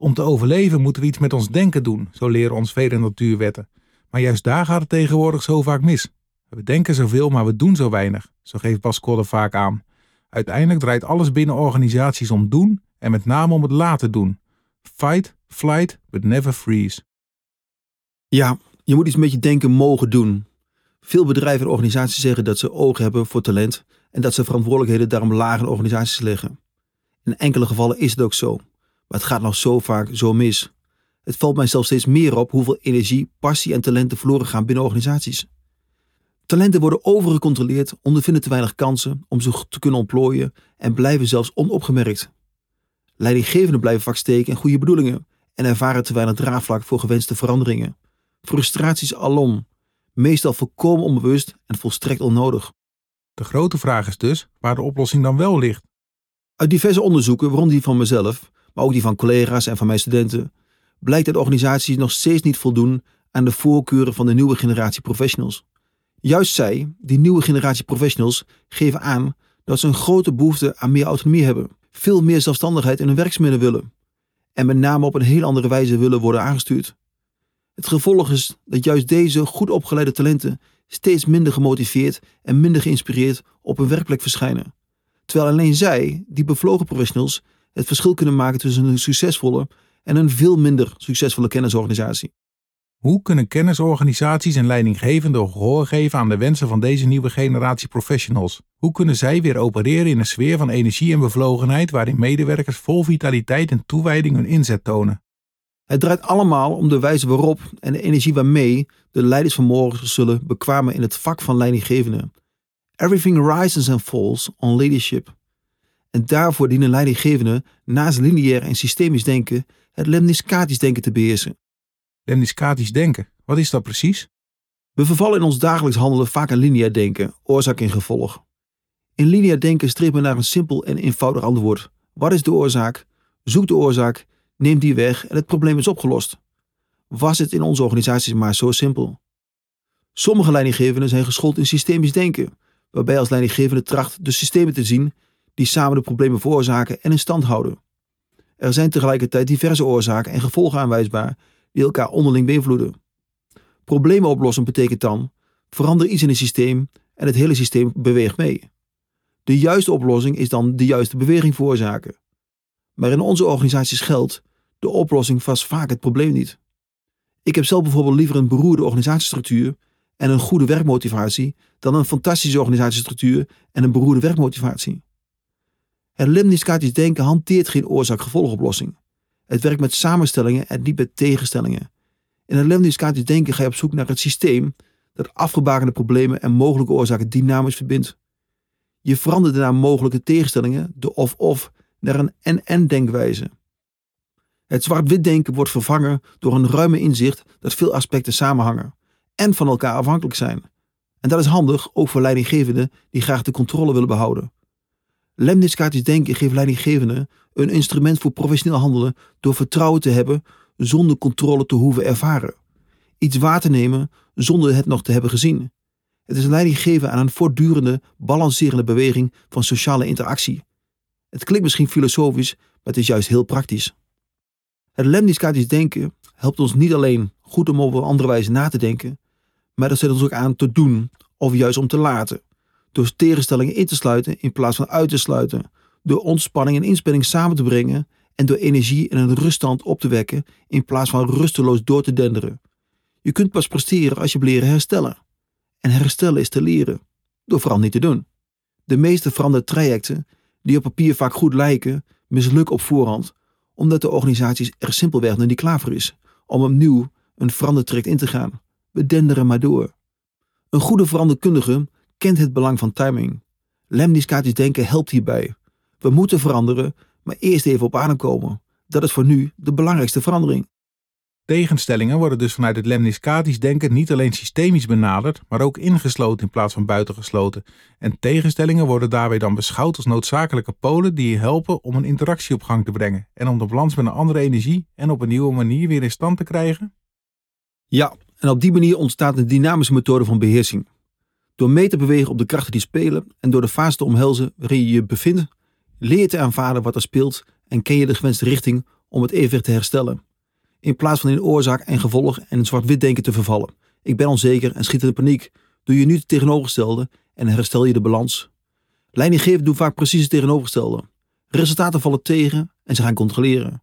Om te overleven moeten we iets met ons denken doen, zo leren ons vele natuurwetten. Maar juist daar gaat het tegenwoordig zo vaak mis. We denken zoveel, maar we doen zo weinig, zo geeft Bas Kodder vaak aan. Uiteindelijk draait alles binnen organisaties om doen en met name om het laten doen. Fight, flight, but never freeze. Ja, je moet iets met je denken mogen doen. Veel bedrijven en organisaties zeggen dat ze oog hebben voor talent en dat ze verantwoordelijkheden daarom laag in organisaties leggen. In enkele gevallen is het ook zo, maar het gaat nog zo vaak zo mis. Het valt mij zelfs steeds meer op hoeveel energie, passie en talenten verloren gaan binnen organisaties. Talenten worden overgecontroleerd, ondervinden te weinig kansen om zich te kunnen ontplooien en blijven zelfs onopgemerkt. Leidinggevenden blijven vaak steken in goede bedoelingen en ervaren te weinig draagvlak voor gewenste veranderingen. Frustraties alom, meestal volkomen onbewust en volstrekt onnodig. De grote vraag is dus waar de oplossing dan wel ligt. Uit diverse onderzoeken, waaronder die van mezelf, maar ook die van collega's en van mijn studenten, blijkt dat organisaties nog steeds niet voldoen aan de voorkeuren van de nieuwe generatie professionals. Juist zij, die nieuwe generatie professionals, geven aan dat ze een grote behoefte aan meer autonomie hebben, veel meer zelfstandigheid in hun werkzaamheden willen en met name op een heel andere wijze willen worden aangestuurd. Het gevolg is dat juist deze goed opgeleide talenten steeds minder gemotiveerd en minder geïnspireerd op hun werkplek verschijnen. Terwijl alleen zij, die bevlogen professionals, het verschil kunnen maken tussen een succesvolle en een veel minder succesvolle kennisorganisatie. Hoe kunnen kennisorganisaties en leidinggevenden gehoor geven aan de wensen van deze nieuwe generatie professionals? Hoe kunnen zij weer opereren in een sfeer van energie en bevlogenheid waarin medewerkers vol vitaliteit en toewijding hun inzet tonen? Het draait allemaal om de wijze waarop en de energie waarmee de leiders van morgen zullen bekwamen in het vak van leidinggevende. Everything rises and falls on leadership. En daarvoor dienen leidinggevenden naast lineair en systemisch denken het lemniscatisch denken te beheersen. Lemniscatisch denken, wat is dat precies? We vervallen in ons dagelijks handelen vaak aan lineair denken, oorzaak en gevolg. In lineair denken streven we naar een simpel en eenvoudig antwoord. Wat is de oorzaak? Zoek de oorzaak, neem die weg en het probleem is opgelost. Was het in onze organisaties maar zo simpel? Sommige leidinggevenden zijn geschoold in systemisch denken, waarbij als leidinggevende tracht de systemen te zien die samen de problemen veroorzaken en in stand houden. Er zijn tegelijkertijd diverse oorzaken en gevolgen aanwijsbaar die elkaar onderling beïnvloeden. Problemen oplossen betekent dan verander iets in het systeem en het hele systeem beweegt mee. De juiste oplossing is dan de juiste beweging veroorzaken. Maar in onze organisaties geldt, de oplossing vast vaak het probleem niet. Ik heb zelf bijvoorbeeld liever een beroerde organisatiestructuur en een goede werkmotivatie dan een fantastische organisatiestructuur en een beroerde werkmotivatie. Het lemniscatisch denken hanteert geen oorzaak-gevolgoplossing. Het werkt met samenstellingen en niet met tegenstellingen. In het lemniscatisch denken ga je op zoek naar het systeem dat afgebakende problemen en mogelijke oorzaken dynamisch verbindt. Je verandert naar mogelijke tegenstellingen, de of-of, naar een en-en denkwijze. Het zwart-wit denken wordt vervangen door een ruime inzicht dat veel aspecten samenhangen en van elkaar afhankelijk zijn. En dat is handig ook voor leidinggevenden die graag de controle willen behouden. Lemniscatisch denken geeft leidinggevenden een instrument voor professioneel handelen door vertrouwen te hebben zonder controle te hoeven ervaren. Iets waar te nemen zonder het nog te hebben gezien. Het is leiding geven aan een voortdurende, balancerende beweging van sociale interactie. Het klinkt misschien filosofisch, maar het is juist heel praktisch. Het lemniscatisch denken helpt ons niet alleen goed om op een andere wijze na te denken, maar dat zet ons ook aan te doen of juist om te laten. Door tegenstellingen in te sluiten in plaats van uit te sluiten. Door ontspanning en inspanning samen te brengen en door energie in een ruststand op te wekken in plaats van rusteloos door te denderen. Je kunt pas presteren als je leren herstellen. En herstellen is te leren, door vooral niet te doen. De meeste veranderde trajecten, die op papier vaak goed lijken, mislukken op voorhand, omdat de organisatie er simpelweg nog niet klaar voor is om opnieuw een verandertraject in te gaan. We denderen maar door. Een goede veranderkundige kent het belang van timing. Lemniscatisch denken helpt hierbij. We moeten veranderen, maar eerst even op adem komen. Dat is voor nu de belangrijkste verandering. Tegenstellingen worden dus vanuit het lemniscatisch denken niet alleen systemisch benaderd, maar ook ingesloten in plaats van buitengesloten. En tegenstellingen worden daarbij dan beschouwd als noodzakelijke polen die je helpen om een interactie op gang te brengen en om de balans met een andere energie en op een nieuwe manier weer in stand te krijgen? Ja, en op die manier ontstaat een dynamische methode van beheersing. Door mee te bewegen op de krachten die spelen en door de fase te omhelzen waarin je je bevindt, leer je te aanvaarden wat er speelt en ken je de gewenste richting om het evenwicht te herstellen. In plaats van in oorzaak en gevolg en zwart-wit denken te vervallen. Ik ben onzeker en schiet in paniek. Doe je nu het tegenovergestelde en herstel je de balans. Leidinggevenden doen vaak precies het tegenovergestelde. Resultaten vallen tegen en ze gaan controleren.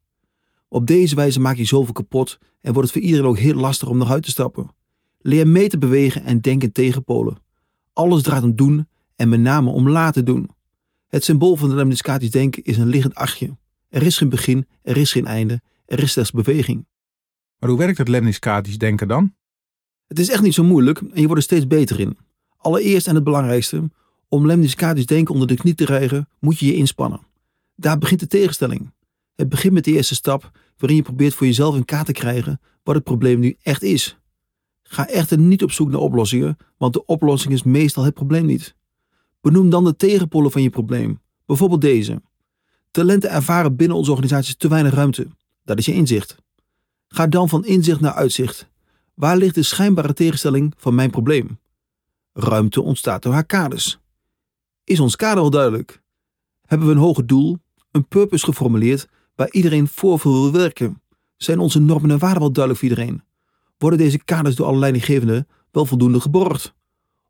Op deze wijze maak je zoveel kapot en wordt het voor iedereen ook heel lastig om nog uit te stappen. Leer mee te bewegen en denken tegen polen. Alles draait om doen en met name om laten doen. Het symbool van de lemniscatisch denken is een liggend achtje. Er is geen begin, er is geen einde, er is slechts beweging. Maar hoe werkt het lemniscatisch denken dan? Het is echt niet zo moeilijk en je wordt er steeds beter in. Allereerst en het belangrijkste, om lemniscatisch denken onder de knie te krijgen, moet je je inspannen. Daar begint de tegenstelling. Het begint met de eerste stap, waarin je probeert voor jezelf in kaart te krijgen wat het probleem nu echt is. Ga echter niet op zoek naar oplossingen, want de oplossing is meestal het probleem niet. Benoem dan de tegenpolen van je probleem. Bijvoorbeeld deze. Talenten ervaren binnen onze organisaties te weinig ruimte. Dat is je inzicht. Ga dan van inzicht naar uitzicht. Waar ligt de schijnbare tegenstelling van mijn probleem? Ruimte ontstaat door haar kaders. Is ons kader al duidelijk? Hebben we een hoger doel, een purpose geformuleerd waar iedereen voor wil werken? Zijn onze normen en waarden wel duidelijk voor iedereen? Worden deze kaders door alle leidinggevenden wel voldoende geborgd?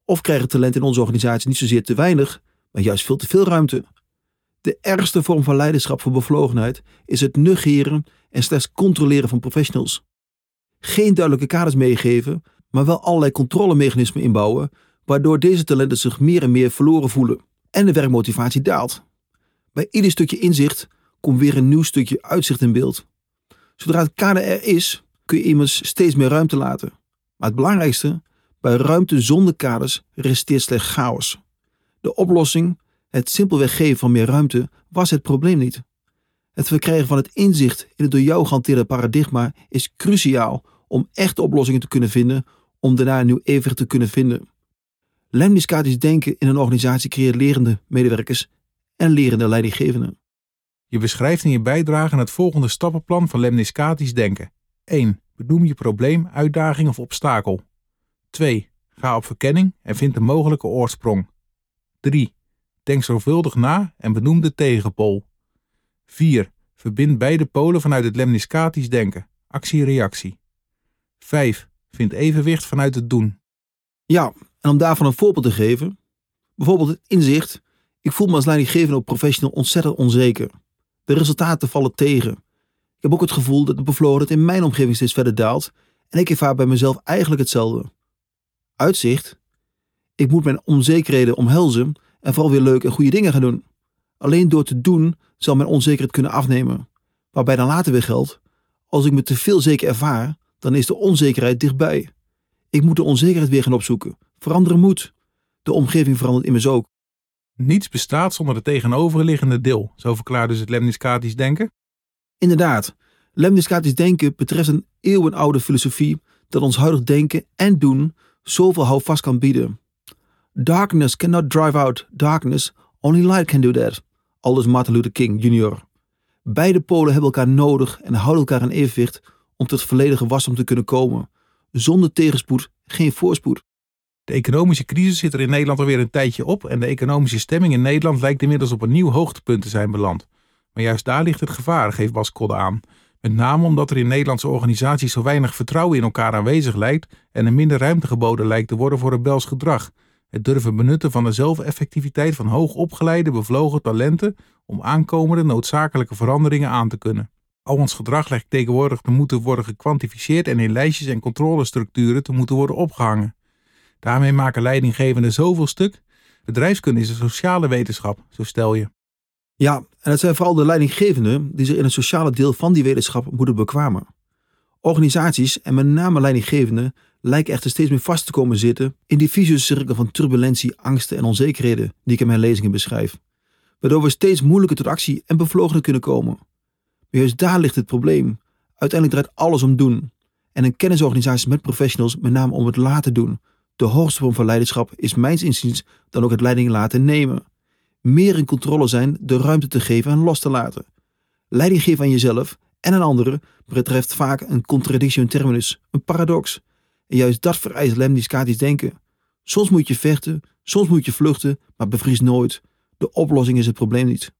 Of krijgen talenten in onze organisatie niet zozeer te weinig, maar juist veel te veel ruimte? De ergste vorm van leiderschap voor bevlogenheid is het negeren en slechts controleren van professionals. Geen duidelijke kaders meegeven, maar wel allerlei controlemechanismen inbouwen, waardoor deze talenten zich meer en meer verloren voelen en de werkmotivatie daalt. Bij ieder stukje inzicht komt weer een nieuw stukje uitzicht in beeld. Zodra het kader er is, kun je immers steeds meer ruimte laten. Maar het belangrijkste, bij ruimte zonder kaders resteert slechts chaos. De oplossing, het simpelweg geven van meer ruimte, was het probleem niet. Het verkrijgen van het inzicht in het door jou gehanteerde paradigma is cruciaal om echte oplossingen te kunnen vinden, om daarna een nieuw evenwicht te kunnen vinden. Lemniscatisch denken in een organisatie creëert lerende medewerkers en lerende leidinggevenden. Je beschrijft in je bijdrage het volgende stappenplan van lemniscatisch denken. 1. Benoem je probleem, uitdaging of obstakel. 2. Ga op verkenning en vind de mogelijke oorsprong. 3. Denk zorgvuldig na en benoem de tegenpool. 4. Verbind beide polen vanuit het lemniscatisch denken, actie-reactie. 5. Vind evenwicht vanuit het doen. Ja, en om daarvan een voorbeeld te geven, bijvoorbeeld het inzicht, ik voel me als leidinggevende op professional ontzettend onzeker. De resultaten vallen tegen. Ik heb ook het gevoel dat de bevlogenheid in mijn omgeving steeds verder daalt en ik ervaar bij mezelf eigenlijk hetzelfde. Uitzicht, ik moet mijn onzekerheden omhelzen en vooral weer leuke en goede dingen gaan doen. Alleen door te doen zal mijn onzekerheid kunnen afnemen. Waarbij dan later weer geldt, als ik me te veel zeker ervaar, dan is de onzekerheid dichtbij. Ik moet de onzekerheid weer gaan opzoeken. Veranderen moet. De omgeving verandert immers ook. Niets bestaat zonder het tegenoverliggende deel, zo verklaart dus het lemniscatisch denken. Inderdaad, lemniscatisch denken betreft een eeuwenoude filosofie dat ons huidig denken en doen zoveel houvast kan bieden. Darkness cannot drive out darkness, only light can do that. Aldus Martin Luther King Jr. Beide polen hebben elkaar nodig en houden elkaar in evenwicht om tot volledige wasdom te kunnen komen. Zonder tegenspoed geen voorspoed. De economische crisis zit er in Nederland alweer een tijdje op en de economische stemming in Nederland lijkt inmiddels op een nieuw hoogtepunt te zijn beland. Maar juist daar ligt het gevaar, geeft Bas Kodde aan. Met name omdat er in Nederlandse organisaties zo weinig vertrouwen in elkaar aanwezig lijkt en er minder ruimte geboden lijkt te worden voor rebels gedrag. Het durven benutten van de zelfeffectiviteit van hoogopgeleide, bevlogen talenten om aankomende noodzakelijke veranderingen aan te kunnen. Al ons gedrag lijkt tegenwoordig te moeten worden gekwantificeerd en in lijstjes en controlestructuren te moeten worden opgehangen. Daarmee maken leidinggevenden zoveel stuk. Bedrijfskunde is een sociale wetenschap, zo stel je. Ja, en het zijn vooral de leidinggevenden die zich in het sociale deel van die wetenschap moeten bekwamen. Organisaties en met name leidinggevenden lijken echter steeds meer vast te komen zitten in die vicieuze cirkel van turbulentie, angsten en onzekerheden die ik in mijn lezingen beschrijf. Waardoor we steeds moeilijker tot actie en bevlogener kunnen komen. Maar juist daar ligt het probleem. Uiteindelijk draait alles om doen. En een kennisorganisatie met professionals met name om het laten doen. De hoogste vorm van leiderschap is mijns inziens dan ook het leiding laten nemen. Meer in controle zijn, de ruimte te geven en los te laten. Leiding geven aan jezelf en aan anderen betreft vaak een contradictio in terminus, een paradox. En juist dat vereist lemniscatisch denken. Soms moet je vechten, soms moet je vluchten, maar bevries nooit. De oplossing is het probleem niet.